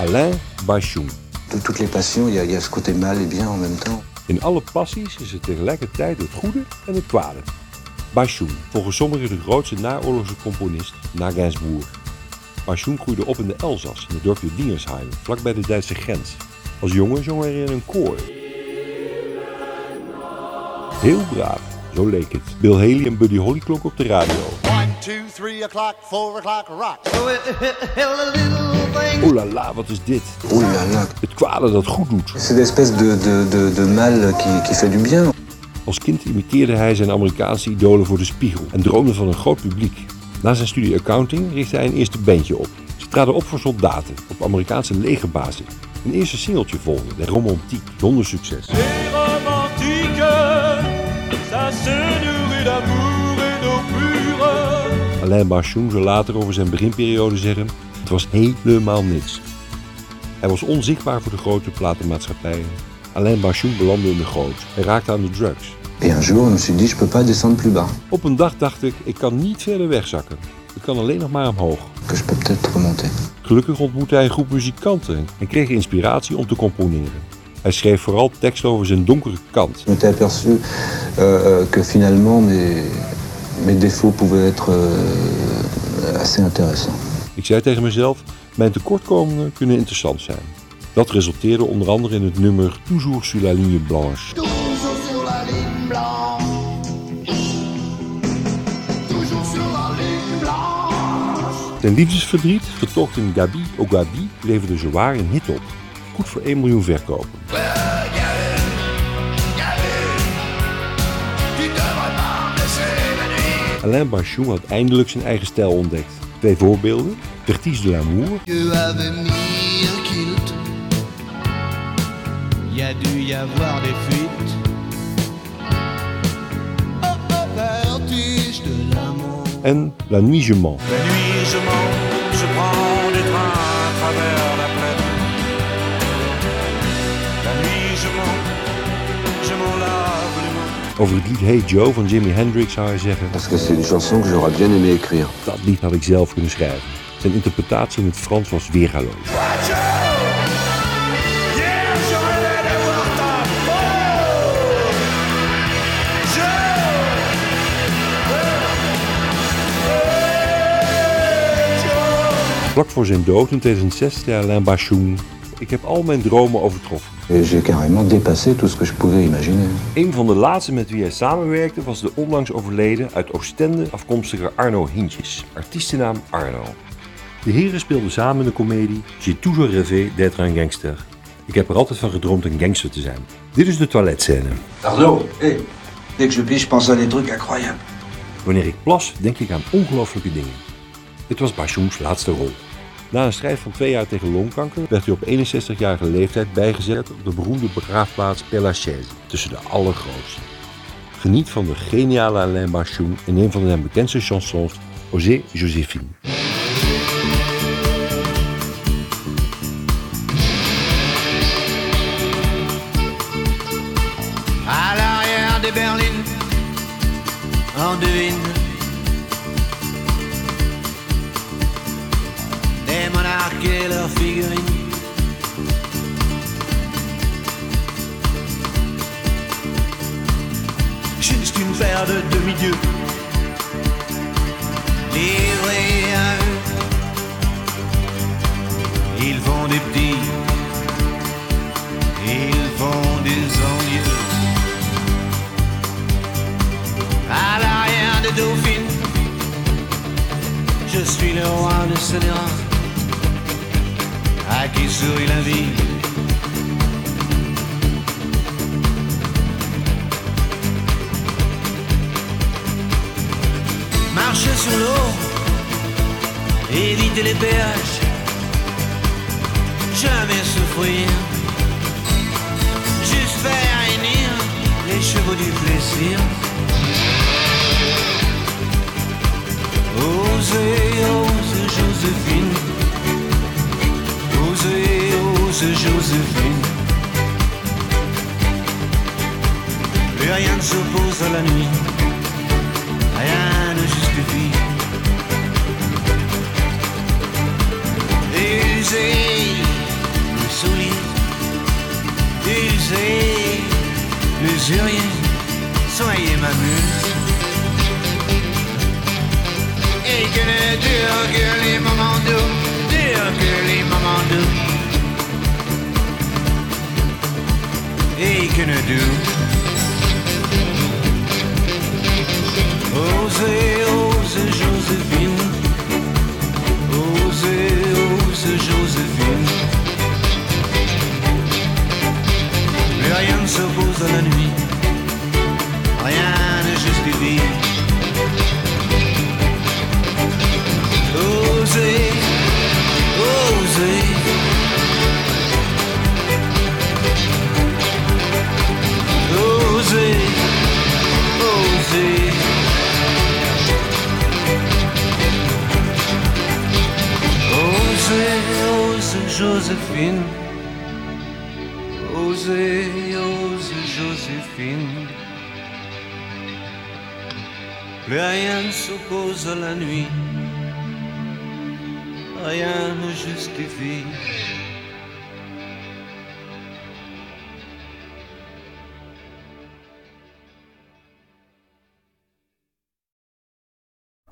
Alain Bachung. De toutes les passions, il y, a- il y a ce côté mal et bien en même temps. In alle passies is er tegelijkertijd het goede en het kwade. Bachung, volgens sommigen de grootste naoorlogse componist na Gainsbourg. Bachung groeide op in de Elzas, in het dorpje Dingersheim, vlakbij de Duitse grens. Als jongen zong hij in een koor. Heel braaf, zo leek het. Bill Haley en Buddy Holly klonken op de radio. Two, three o'clock, four o'clock, rock. Oh la la, wat is dit? Là là. Het kwade dat goed doet. C'est une espèce de, de, de, de mal qui, qui fait du bien. Als kind imiteerde hij zijn Amerikaanse idolen voor de spiegel en droomde van een groot publiek. Na zijn studie accounting richtte hij een eerste bandje op. Ze traden op voor soldaten op Amerikaanse legerbasis. Een eerste singeltje volgde, de romantiek, zonder succes. Ça se nourrit d'amour et d'eau pure. Alain Bachung zou later over zijn beginperiode zeggen: Het was helemaal niks. Hij was onzichtbaar voor de grote platenmaatschappijen. Alain Bachung belandde in de goot. Hij raakte aan de drugs. Et un jour, je me suis dit, je peux pas descendre plus bas. Op een dag dacht ik: Ik kan niet verder wegzakken. Ik kan alleen nog maar omhoog. Que je peux peut-être remonter. Gelukkig ontmoette hij een groep muzikanten en kreeg inspiratie om te componeren. Hij schreef vooral tekst over zijn donkere kant. Je m'étais aperçu euh, euh, que finalement mes, mes défauts pouvaient être euh, assez intéressants. Ik zei tegen mezelf, mijn tekortkomingen kunnen interessant zijn. Dat resulteerde onder andere in het nummer Toujours sur la ligne blanche. Toujours sur la ligne blanche. Toujours sur la ligne blanche. Zijn liefdesverdriet, vertocht in Gabi au Gabi, leverde zwaar een hit op. Goed voor 1 miljoen verkopen. Alain Bachung had eindelijk zijn eigen stijl ontdekt. Twee voorbeelden, Vertige de l'amour. Oh, oh, de l'amour. en La nuit je mens. La nuit, je mens, je prends des trains à travers Over het lied Hey Joe van Jimi Hendrix zou hij zeggen... Parce que c'est une chanson que j'aurais bien aimé écrire. Dat lied had ik zelf kunnen schrijven. Zijn interpretatie in het Frans was weergaloos. Vlak voor zijn dood in 2006 zei Alain Bachung... Ik heb al mijn dromen overtroffen. J'ai carrément dépassé tout ce que je pouvais imaginer. Een van de laatste met wie hij samenwerkte was de onlangs overleden uit Oostende afkomstige Arno Hintjes, artiestennaam Arno. De heren speelden samen de komedie J'ai toujours rêvé d'être un gangster. Ik heb er altijd van gedroomd een gangster te zijn. Dit is de toiletscène. Arnaud, hé, dès que je pige, je pense à des trucs incroyables. Wanneer ik plas, denk ik aan ongelooflijke dingen. Dit was Bachungs laatste rol. Na een strijd van twee jaar tegen longkanker werd hij op 61-jarige leeftijd bijgezet op de beroemde begraafplaats Père Lachaise, tussen de allergrootste. Geniet van de geniale Alain Bachung in een van zijn bekendste chansons, Osé Joséphine. À l'arrière on devine De demi-dieux livrés à eux. Ils font des petits, ils font des envieux. à l'arrière de Dauphine. Je suis le roi de Sénéra, à qui sourit la vie. Marcher sur l'eau, éviter les péages, jamais souffrir, juste faire réunir les chevaux du plaisir. Osez, ose Joséphine. Osez, ose Joséphine. Plus rien ne s'oppose à la nuit. Ne justifie. Usez, souliers usés, l'usurier, soyez ma muse. Et que ne dure que les moments doux, dure que les moments doux. Et que ne dure. Joséphine. Osez, osez, Joséphine. Plus rien ne s'oppose à la nuit. Rien ne justifie.